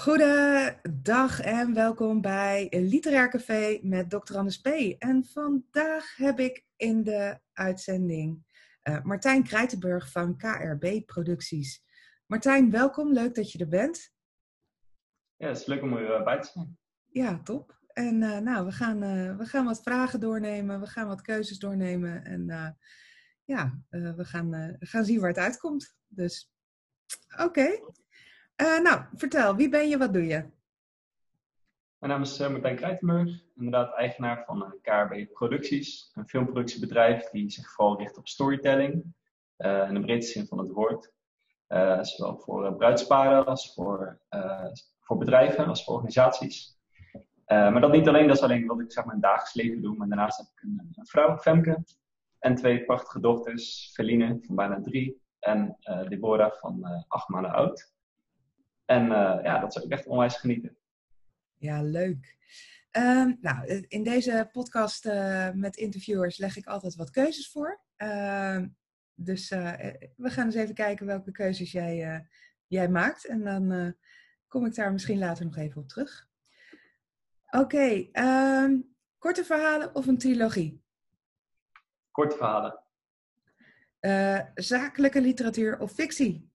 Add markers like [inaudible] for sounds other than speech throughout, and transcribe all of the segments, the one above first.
Goedendag en welkom bij Literair Café met Dr. Anders P. En vandaag heb ik in de uitzending uh, Martijn Krijtenburg van KRB Producties. Martijn, welkom. Leuk dat je er bent. Ja, het is leuk om erbij te zijn. Ja, top. En uh, nou, we gaan, uh, we gaan wat vragen doornemen, we gaan wat keuzes doornemen en ja, we gaan, gaan zien waar het uitkomt. Dus oké. Uh, nou, vertel, wie ben je, wat doe je? Mijn naam is uh, Martijn Krijtenburg, inderdaad eigenaar van uh, KRB Producties, een filmproductiebedrijf die zich vooral richt op storytelling, in de breedste zin van het woord. zowel voor bruidsparen als voor, voor bedrijven, als voor organisaties. maar dat niet alleen, dat is alleen wat ik zeg het dagelijks leven doe, maar daarnaast heb ik een, een vrouw, Femke, en twee prachtige dochters, Feline van bijna drie en Deborah van acht maanden oud. En uh, ja, dat zou ik echt onwijs genieten. Ja, leuk. Um, nou, in deze podcast uh, met interviewers leg ik altijd wat keuzes voor. Uh, dus uh, we gaan eens even kijken welke keuzes jij, jij maakt. En dan kom ik daar misschien later nog even op terug. Oké, okay, um, korte verhalen of een trilogie? Korte verhalen. zakelijke literatuur of fictie?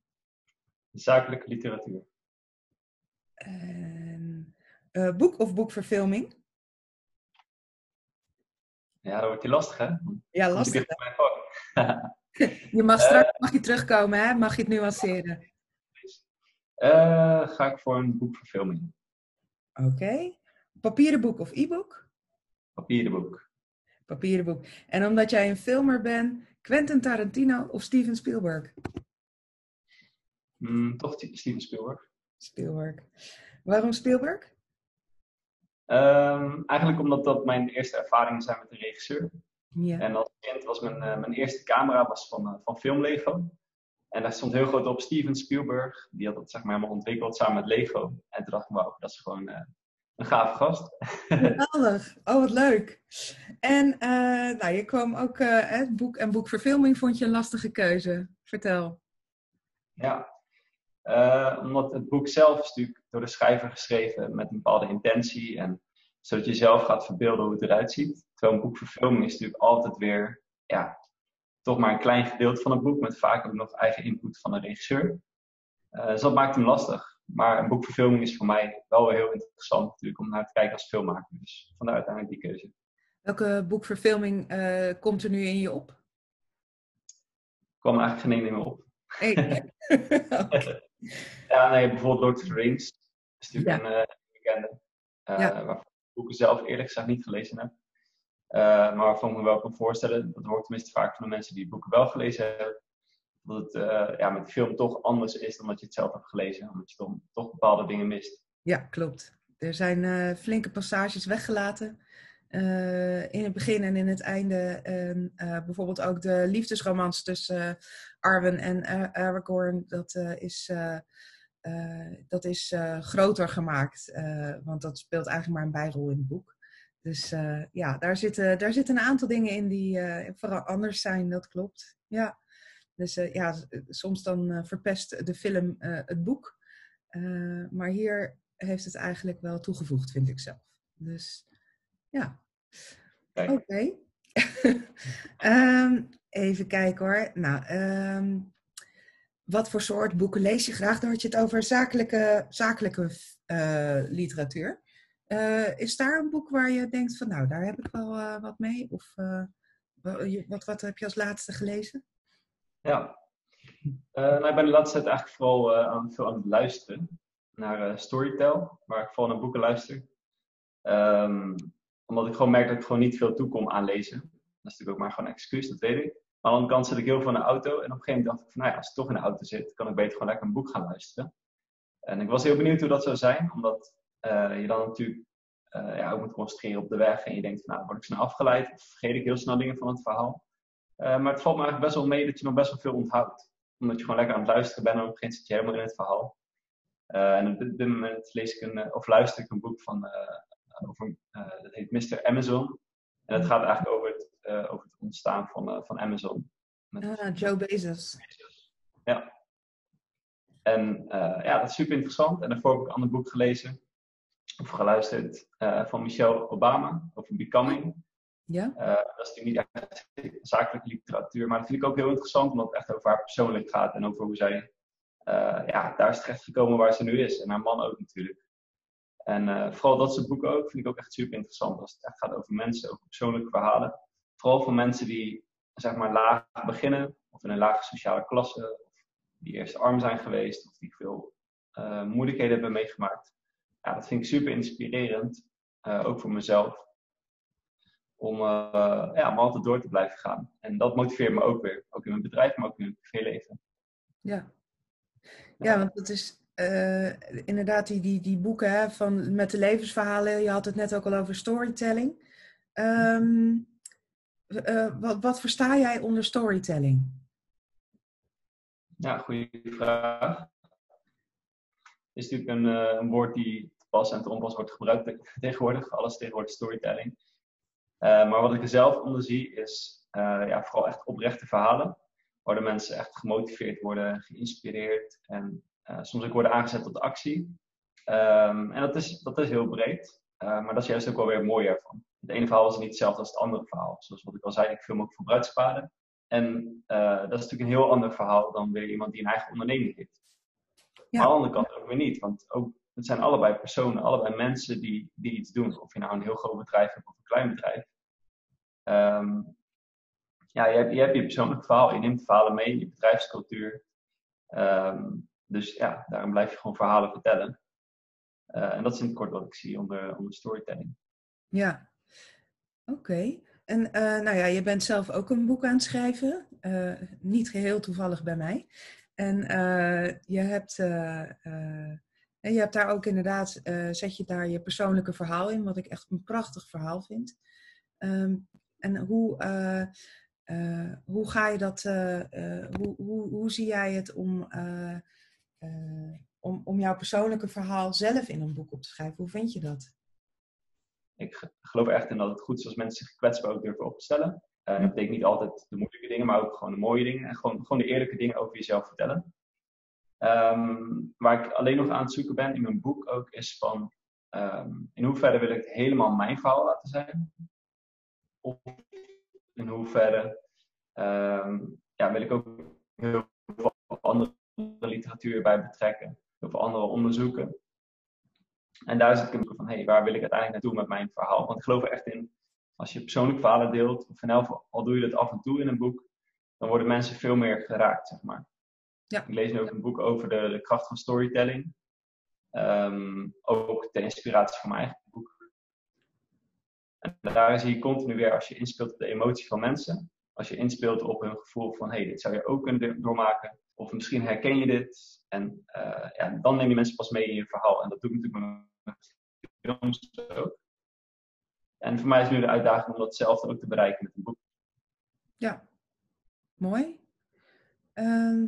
Zakelijke literatuur. Uh, boek of boekverfilming? Ja, dat wordt je lastig, hè? Ja, lastig. [laughs] je mag straks uh, mag je terugkomen, hè? Mag je het nuanceren? Uh, ga ik voor een boekverfilming. Oké. Okay. Papieren boek of e-book? Papieren boek. Papieren boek. En omdat jij een filmer bent, Quentin Tarantino of Steven Spielberg? Mm, toch Steven Spielberg. Spielberg. Waarom Spielberg? Um, eigenlijk omdat dat mijn eerste ervaringen zijn met een regisseur. Ja. En als kind was mijn, uh, mijn eerste camera was van, uh, van Film Lego. En daar stond heel groot op Steven Spielberg. Die had dat zeg maar helemaal ontwikkeld samen met Lego. En toen dacht ik, wauw, dat is gewoon uh, een gave gast. [laughs] Geweldig. Oh, wat leuk. En nou, je kwam ook, het boek en boekverfilming vond je een lastige keuze. Vertel. Ja, uh, omdat het boek zelf is natuurlijk door de schrijver geschreven met een bepaalde intentie. En zodat je zelf gaat verbeelden hoe het eruit ziet. Terwijl een boekverfilming is natuurlijk altijd weer, ja, toch maar een klein gedeelte van het boek. Met vaak ook nog eigen input van de regisseur. Uh, dus dat maakt hem lastig. Maar een boekverfilming is voor mij wel heel interessant natuurlijk om naar te kijken als filmmaker. Dus vandaar uiteindelijk die keuze. Welke boekverfilming uh, komt er nu in je op? Ik kwam eigenlijk geen ene meer op. Hey. [laughs] [laughs] okay. Ja, nee, bijvoorbeeld Lord of the Rings. Dat is natuurlijk een uh, bekende. Uh, ja. Waarvan ik boeken zelf eerlijk gezegd niet gelezen heb. Uh, maar waarvan ik me wel kan voorstellen, dat hoort tenminste vaak van de mensen die het boeken wel gelezen hebben, dat het ja, met de film toch anders is dan dat je het zelf hebt gelezen. Omdat je toch, toch bepaalde dingen mist. Ja, klopt. Er zijn flinke passages weggelaten. Uh, in het begin en in het einde. Uh, bijvoorbeeld ook de liefdesromans tussen Arwen en Aragorn. Dat is, dat is groter gemaakt. want dat speelt eigenlijk maar een bijrol in het boek. Dus ja, daar zitten, daar zitten een aantal dingen in die vooral anders zijn. Dat klopt. Ja. Dus ja, soms dan verpest de film het boek. maar hier heeft het eigenlijk wel toegevoegd, vind ik zelf. Dus ja. Oké. Okay. [laughs] um, even kijken hoor. Nou, um, wat voor soort boeken lees je graag? Dan had je het over zakelijke, zakelijke uh, literatuur. Uh, is daar een boek waar je denkt van, nou, daar heb ik wel uh, wat mee? Of wat, wat heb je als laatste gelezen? Ja, nou, ik ben de laatste tijd eigenlijk vooral aan, veel aan het luisteren naar Storytel, waar ik vooral naar boeken luister. Um, omdat ik gewoon merk dat ik gewoon niet veel toekom aan lezen. Dat is natuurlijk ook maar gewoon een excuus, dat weet ik. Maar aan de andere kant zit ik heel veel in de auto. En op een gegeven moment dacht ik van, nou ja, als ik toch in de auto zit, kan ik beter gewoon lekker een boek gaan luisteren. En ik was heel benieuwd hoe dat zou zijn. Omdat uh, je dan natuurlijk uh, ja, ook moet concentreren op de weg. En je denkt van, nou, word ik snel afgeleid? Of vergeet ik heel snel dingen van het verhaal? Uh, maar het valt me eigenlijk best wel mee dat je nog best wel veel onthoudt. Omdat je gewoon lekker aan het luisteren bent. En op een gegeven moment zit je helemaal in het verhaal. en op dit, moment lees ik een, of luister ik een boek van over, uh, dat heet Mr. Amazon. En het gaat eigenlijk over het, uh, over het ontstaan van, uh, van Amazon. Met ah, Joe Bezos. Ja. En ja, dat is super interessant. En daarvoor heb ik een ander boek gelezen of geluisterd van Michelle Obama over Becoming. Ja. dat is natuurlijk niet echt zakelijke literatuur, maar dat vind ik ook heel interessant, omdat het echt over haar persoonlijk gaat en over hoe zij ja, daar is terechtgekomen waar ze nu is. En haar man ook natuurlijk. En uh, vooral dat soort boeken ook, vind ik ook echt super interessant. Als het echt gaat over mensen, over persoonlijke verhalen. Vooral voor mensen die, zeg maar, laag beginnen. Of in een lage sociale klasse. Of die eerst arm zijn geweest. Of die veel uh, moeilijkheden hebben meegemaakt. Ja, dat vind ik super inspirerend. Uh, ook voor mezelf. Om, ja, om altijd door te blijven gaan. En dat motiveert me ook weer. Ook in mijn bedrijf, maar ook in mijn privéleven. Ja. Ja, want dat is uh, inderdaad die, die, die boeken hè, van, met de levensverhalen. Je had het net ook al over storytelling. Um, uh, wat, wat versta jij onder storytelling? Ja, goede vraag. Is natuurlijk een, uh, een woord die pas en te onpas wordt gebruikt [laughs] tegenwoordig. Alles tegenwoordig storytelling. maar wat ik er zelf onder zie is ja, vooral echt oprechte verhalen. Waar de mensen echt gemotiveerd worden, geïnspireerd en soms ook worden aangezet tot actie. Um, en dat is, dat is heel breed. Uh, maar dat is juist ook wel weer het mooie ervan. Het ene verhaal is niet hetzelfde als het andere verhaal. Zoals wat ik al zei, ik film ook voor bruidspaden. En uh, dat is natuurlijk een heel ander verhaal dan weer iemand die een eigen onderneming heeft. Ja. Maar aan de andere kant ook weer niet. Want ook, het zijn allebei personen, allebei mensen die, die iets doen. Of je nou een heel groot bedrijf hebt of een klein bedrijf. Um, ja, je hebt, je hebt je persoonlijk verhaal. Je neemt verhalen mee je bedrijfscultuur. Um, dus ja, daarom blijf je gewoon verhalen vertellen. Uh, en dat is in het kort wat ik zie onder, onder storytelling. Ja, oké. En uh, nou ja, je bent zelf ook een boek aan het schrijven. Uh, niet geheel toevallig bij mij. En je, hebt, je hebt daar ook inderdaad, zet je daar je persoonlijke verhaal in, wat ik echt een prachtig verhaal vind. Um, en hoe, hoe ga je dat, hoe, hoe, hoe zie jij het om uh, om, om jouw persoonlijke verhaal zelf in een boek op te schrijven. Hoe vind je dat? Ik geloof echt in dat het goed is als mensen zich kwetsbaar ook durven op te stellen. Uh, dat betekent niet altijd de moeilijke dingen, maar ook gewoon de mooie dingen. En gewoon, gewoon de eerlijke dingen over jezelf vertellen. Um, waar ik alleen nog aan het zoeken ben in mijn boek ook, is van um, in hoeverre wil ik het helemaal mijn verhaal laten zijn? Of in hoeverre um, ja, wil ik ook heel veel andere literatuur bij betrekken. Of andere onderzoeken. En daar zit ik van, hé, hey, waar wil ik uiteindelijk naartoe met mijn verhaal? Want ik geloof er echt in, als je persoonlijk verhalen deelt, of in elk al doe je dat af en toe in een boek, dan worden mensen veel meer geraakt, zeg maar. Ja. Ik lees nu ook een boek over de, de kracht van storytelling. Um, ook ter inspiratie van mijn eigen boek. En daar zie je continu weer, als je inspeelt op de emotie van mensen, als je inspeelt op hun gevoel van, hé, hey, dit zou je ook kunnen doormaken, of misschien herken je dit. En uh, ja, dan neem je mensen pas mee in je verhaal. En dat doe ik natuurlijk met films ook. En voor mij is nu de uitdaging om datzelfde ook te bereiken met een boek. Ja, mooi. Uh,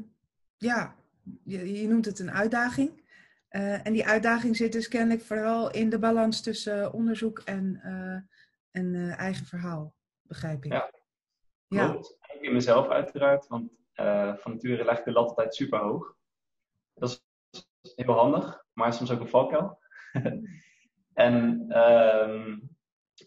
ja, je, je, noemt het een uitdaging. Uh, en die uitdaging zit dus kennelijk vooral in de balans tussen onderzoek en, uh, en eigen verhaal, begrijp ik. Ja, klopt. Ja. in mezelf uiteraard, want van nature leg ik de lat altijd super hoog. Dat is heel handig, maar soms ook een valkuil. [laughs] en um,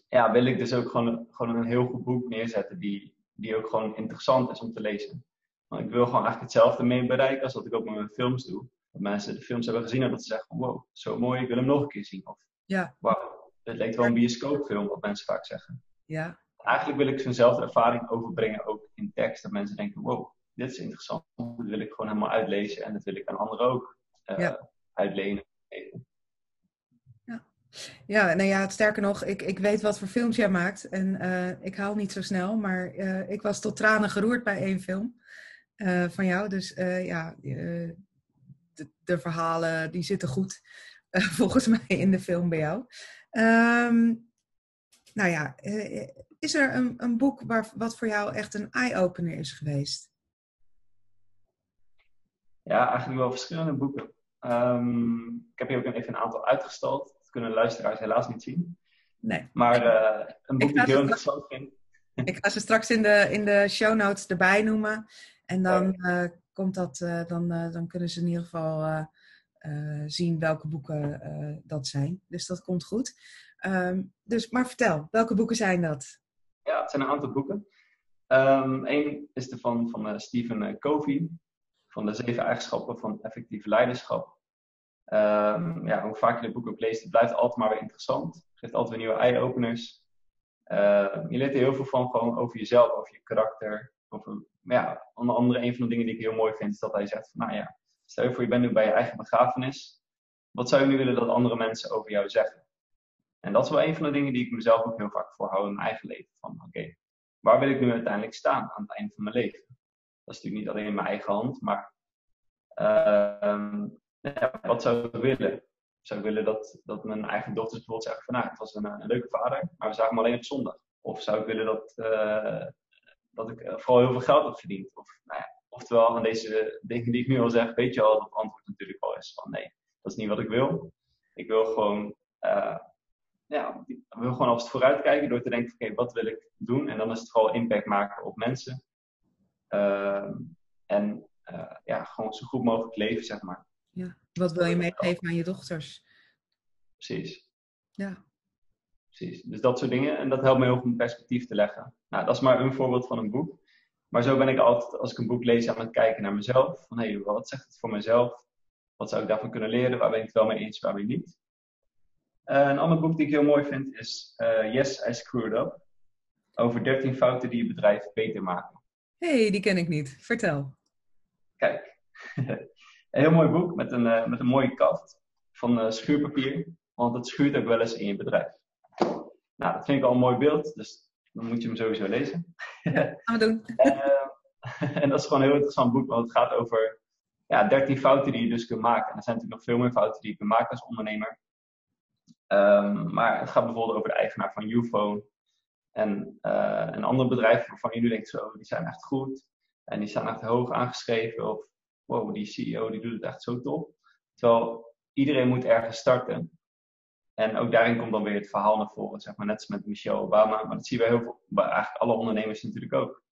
ja, wil ik dus ook gewoon, gewoon een heel goed boek neerzetten die, die ook gewoon interessant is om te lezen. Want ik wil gewoon eigenlijk hetzelfde mee bereiken als wat ik ook met mijn films doe. Dat mensen de films hebben gezien en dat ze zeggen wow, zo mooi, ik wil hem nog een keer zien. Of ja. wauw, het lijkt wel een bioscoopfilm, wat mensen vaak zeggen. Ja. Eigenlijk wil ik zo'nzelfde ervaring overbrengen ook in tekst. Dat mensen denken, wow, dit is interessant. Dat wil ik gewoon helemaal uitlezen en dat wil ik aan anderen ook uh, ja. uitlenen. Ja. ja, nou ja, sterker nog, ik, ik weet wat voor films jij maakt. En uh, ik haal niet zo snel, maar uh, ik was tot tranen geroerd bij één film van jou. Dus ja, de, de, verhalen die zitten goed [laughs] volgens mij in de film bij jou. Um, nou ja, is er een, een boek waar, wat voor jou echt een eye-opener is geweest? Ja, eigenlijk wel verschillende boeken. Um, ik heb hier ook even een aantal uitgestald. Dat kunnen luisteraars helaas niet zien. Nee. Maar uh, een boek die ik heel interessant vind. [laughs] Ik ga ze straks in de, in de show notes erbij noemen. En dan uh, komt dat, dan, dan kunnen ze in ieder geval zien welke boeken dat zijn. Dus dat komt goed. Ehm, dus, maar vertel, welke boeken zijn dat? Ja, het zijn een aantal boeken. Eén ehm, is er van, van Stephen Covey, van de zeven eigenschappen van effectief leiderschap. Um, ja, hoe vaak je het boek ook leest, blijft altijd maar weer interessant. Geeft altijd weer nieuwe eye-openers. Uh, je leert er heel veel van gewoon over jezelf, over je karakter. Over, ja, onder andere een van de dingen die ik heel mooi vind, is dat hij zegt van, nou ja, stel je voor je bent nu bij je eigen begrafenis. Wat zou je nu willen dat andere mensen over jou zeggen? En dat is wel een van de dingen die ik mezelf ook heel vaak voorhoud in mijn eigen leven. Van oké, waar wil ik nu uiteindelijk staan aan het einde van mijn leven? Dat is natuurlijk niet alleen in mijn eigen hand, maar uh, ja, wat zou ik willen? Zou ik willen dat, dat mijn eigen dochters bijvoorbeeld zeggen van nou, het was een, een leuke vader, maar we zagen hem alleen op zondag. Of zou ik willen dat, uh, dat ik eh, vooral heel veel geld heb verdiend? Of, nou ja, oftewel, aan deze dingen die ik nu al zeg, weet je al dat het antwoord natuurlijk al is van nee, dat is niet wat ik wil. Ik wil gewoon, uh, ja, ik wil gewoon alvast vooruitkijken door te denken, oké, wat wil ik doen? En dan is het vooral impact maken op mensen. Uh, en ja, gewoon zo goed mogelijk leven, zeg maar. Ja. Wat wil je meegeven aan je dochters? Precies. Ja. Precies. Dus dat soort dingen. En dat helpt me heel goed om perspectief te leggen. Nou, dat is maar een voorbeeld van een boek. Maar zo ben ik altijd, als ik een boek lees, aan het kijken naar mezelf. Van, hé, hey, wat zegt het voor mezelf? Wat zou ik daarvan kunnen leren? Waar ben ik het wel mee eens, waar ben ik niet? Uh, een ander boek die ik heel mooi vind is uh, Yes, I Screwed Up. Over 13 fouten die je bedrijf beter maken. Hey, die ken ik niet. Vertel. Kijk. [laughs] Een heel mooi boek met een, uh, met een mooie kaft van uh, schuurpapier, want het schuurt ook wel eens in je bedrijf. Nou, dat vind ik al een mooi beeld, dus dan moet je hem sowieso lezen. [laughs] Gaan we doen. [laughs] en, uh, en, dat is gewoon een heel interessant boek, want het gaat over ja, 13 fouten die je dus kunt maken. En er zijn natuurlijk nog veel meer fouten die je kunt maken als ondernemer. Um, maar het gaat bijvoorbeeld over de eigenaar van Ufone en een ander bedrijf waarvan nu denkt, zo, die zijn echt goed. En die staan echt hoog aangeschreven. Of wow, die CEO die doet het echt zo top. Terwijl iedereen moet ergens starten. En ook daarin komt dan weer het verhaal naar voren, zeg maar, net als met Michelle Obama. Maar dat zien we heel veel, bij eigenlijk alle ondernemers natuurlijk ook.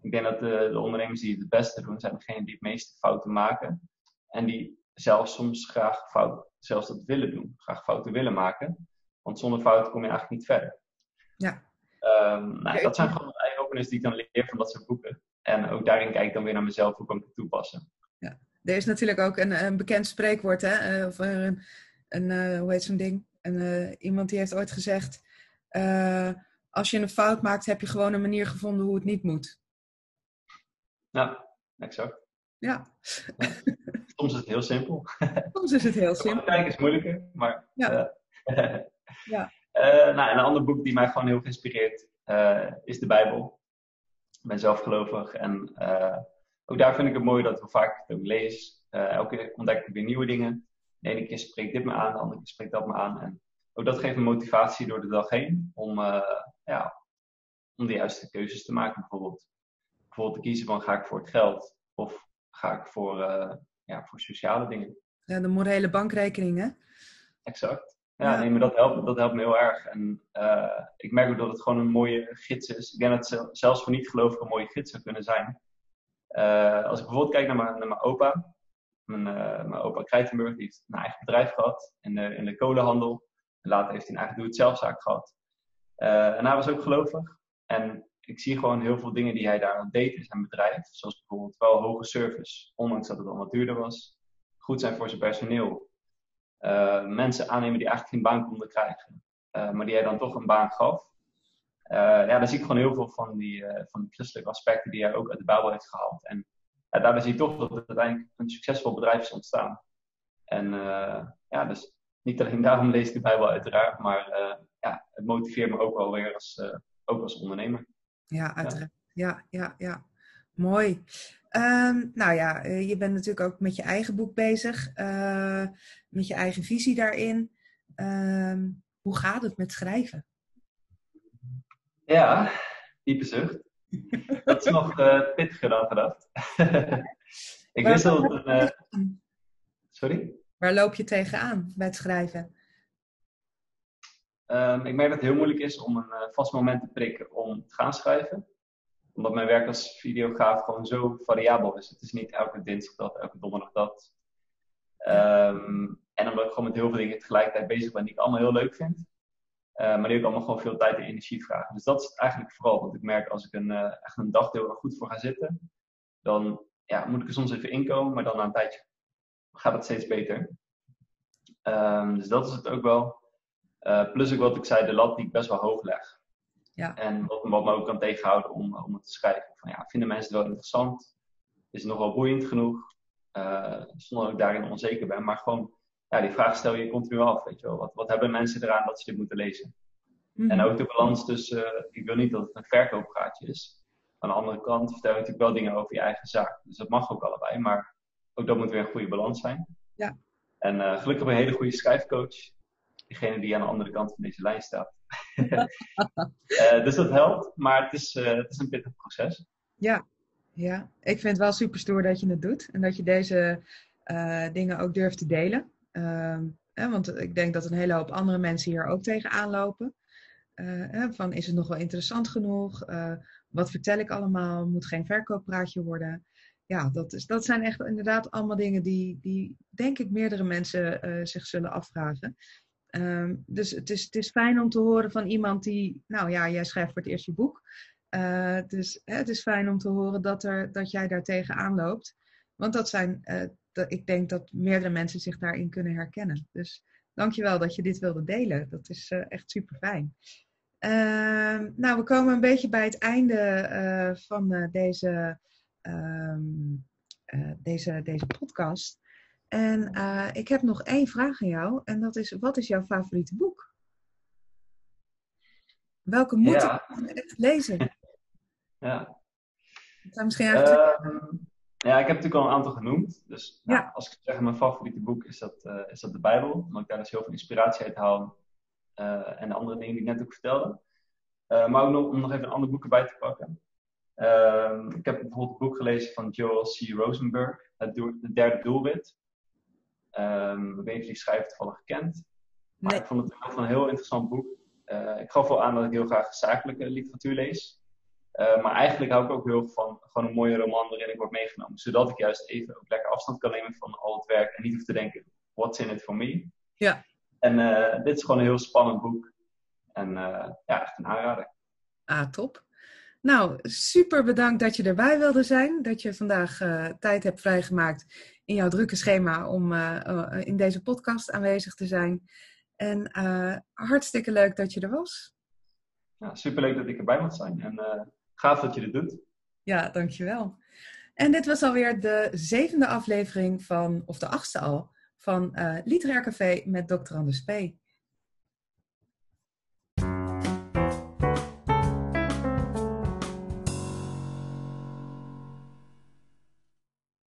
Ik denk dat de, de ondernemers die het het beste doen, zijn degenen die het meeste fouten maken. En die zelfs soms graag fout, zelfs dat willen doen, graag fouten willen maken. Want zonder fouten kom je eigenlijk niet verder. Ja. Um, nou, dat zijn gewoon eye-openers die ik dan leer van dat soort boeken. En ook daarin kijk ik dan weer naar mezelf, hoe kan ik het toepassen. Ja. Er is natuurlijk ook een, een bekend spreekwoord, hè? Uh, of een, een uh, hoe heet zo'n ding? En, uh, iemand die heeft ooit gezegd: Als je een fout maakt, heb je gewoon een manier gevonden hoe het niet moet. Ja, exact. Ja. ja. Soms is het heel simpel. Soms is het heel [laughs] simpel. Kijken is moeilijker, maar. Ja. [laughs] ja. Nou, een ander boek die mij gewoon heel inspireert is de Bijbel. Ik ben zelf gelovig en ook daar vind ik het mooi dat we vaak het ook lees. Elke keer ontdek ik weer nieuwe dingen. De ene keer spreekt dit me aan, de andere keer spreekt dat me aan. En ook dat geeft me motivatie door de dag heen om, ja, om de juiste keuzes te maken. Bijvoorbeeld, bijvoorbeeld te kiezen van ga ik voor het geld of ga ik voor, uh, ja, voor sociale dingen. Ja, de morele bankrekening hè? Exact. Ja. Nee, maar dat helpt, dat helpt me heel erg. En ik merk ook dat het gewoon een mooie gids is. Ik denk dat het zelfs voor niet-gelovigen een mooie gids zou kunnen zijn. Uh, als ik bijvoorbeeld kijk naar mijn, naar mijn opa, mijn, uh, mijn opa Krijtenburg, die heeft een eigen bedrijf gehad in de, in de kolenhandel. En later heeft hij een eigen doe-het-zelfzaak gehad. En hij was ook gelovig. En ik zie gewoon heel veel dingen die hij daar aan deed in zijn bedrijf. Zoals bijvoorbeeld wel hoge service, ondanks dat het al wat duurder was. Goed zijn voor zijn personeel. Mensen aannemen die eigenlijk geen baan konden krijgen. maar die hij dan toch een baan gaf. Uh, ja, daar zie ik gewoon heel veel van die, van die christelijke aspecten die hij ook uit de Bijbel heeft gehaald. En daarbij zie je toch dat het uiteindelijk een succesvol bedrijf is ontstaan. En ja, dus niet alleen daarom lees ik de Bijbel uiteraard, maar ja, het motiveert me ook wel weer als, ook als ondernemer. Ja, uiteraard. Ja, ja, ja. Mooi. Um, nou ja, je bent natuurlijk ook met je eigen boek bezig, met je eigen visie daarin. Um, hoe gaat het met schrijven? Ja, diepe zucht. [laughs] Dat is nog uh, pittiger dan gedacht. [laughs] ik wist al dat... Uh... Sorry? Waar loop je tegenaan bij het schrijven? Um, ik merk dat het heel moeilijk is om een vast moment te prikken om te gaan schrijven. Omdat mijn werk als videograaf gewoon zo variabel is. Het is niet elke dinsdag dat, elke donderdag dat. Ehm, en omdat ik gewoon met heel veel dingen tegelijkertijd bezig ben die ik allemaal heel leuk vind. Uh, maar die ook allemaal gewoon veel tijd en energie vragen. Dus dat is eigenlijk vooral wat ik merk als ik een, uh, echt een dagdeel er goed voor ga zitten. Dan ja, moet ik er soms even inkomen, maar dan na een tijdje gaat het steeds beter. Um, dus dat is het ook wel. Uh, plus ook wat ik zei, de lat die ik best wel hoog leg. Ja. En wat, wat me ook kan tegenhouden om, om het te schrijven. Van, ja, vinden mensen het wel interessant? Is het nog wel boeiend genoeg? zonder dat ik daarin onzeker ben. Maar gewoon ja, die vraag stel je continu af. Weet je wel. Wat, wat hebben mensen eraan dat ze dit moeten lezen? Mhm. En ook de balans tussen, uh, ik wil niet dat het een verkooppraatje is. Aan de andere kant vertel je natuurlijk wel dingen over je eigen zaak. Dus dat mag ook allebei, maar ook dat moet weer een goede balans zijn. Ja. En uh, gelukkig een hele goede schrijfcoach. Diegene die aan de andere kant van deze lijn staat. uh, [laughs] dus dat helpt, maar het is, het is een pittig proces. Ja, ja, ik vind het wel super stoer dat je het doet. En dat je deze dingen ook durft te delen. Ehm, want ik denk dat een hele hoop andere mensen hier ook tegenaan lopen. Van is het nog wel interessant genoeg? Wat vertel ik allemaal? Moet geen verkooppraatje worden? Ja, dat, is, dat zijn echt inderdaad allemaal dingen die, die denk ik meerdere mensen zich zullen afvragen. Um, dus het is, het is fijn om te horen van iemand die, nou ja, jij schrijft voor het eerst je boek. dus het is fijn om te horen dat, er, dat jij daar tegenaan loopt. Want dat zijn dat, ik denk dat meerdere mensen zich daarin kunnen herkennen. Dus dankjewel dat je dit wilde delen. Dat is uh, echt super fijn. Uh, nou, we komen een beetje bij het einde van deze, ehm, deze, deze podcast. En ik heb nog één vraag aan jou. En dat is, wat is jouw favoriete boek? Welke moet ja. ik lezen? [laughs] Ja. Dat misschien even... Ja, ik heb natuurlijk al een aantal genoemd. Dus nou, als ik zeg mijn favoriete boek is dat, uh, is dat de Bijbel. Omdat ik daar dus heel veel inspiratie uit haal. Uh, en de andere dingen die ik net ook vertelde. Maar ook nog, om nog even andere boeken bij te pakken. Ehm, ik heb bijvoorbeeld het boek gelezen van Joel C. Rosenberg. Het, het derde doelwit. Um, ik weet niet of die schrijver toevallig kent. Maar ik vond het echt een heel interessant boek. ik gaf wel aan dat ik heel graag zakelijke literatuur lees. Uh, maar eigenlijk hou ik ook heel van gewoon een mooie roman waarin ik word meegenomen. Zodat ik juist even ook lekker afstand kan nemen van al het werk. En niet hoef te denken, what's in it for me? Ja. En uh, dit is gewoon een heel spannend boek. En ja, echt een aanrader. Ah, top. Nou, super bedankt dat je erbij wilde zijn. Dat je vandaag tijd hebt vrijgemaakt in jouw drukke schema om in deze podcast aanwezig te zijn. En hartstikke leuk dat je er was. Ja, superleuk dat ik erbij mag zijn. En Gaaf dat je dit doet. Ja, dankjewel. En dit was alweer de zevende aflevering van, of de achtste al, van Literair Café met Dr. Anders P.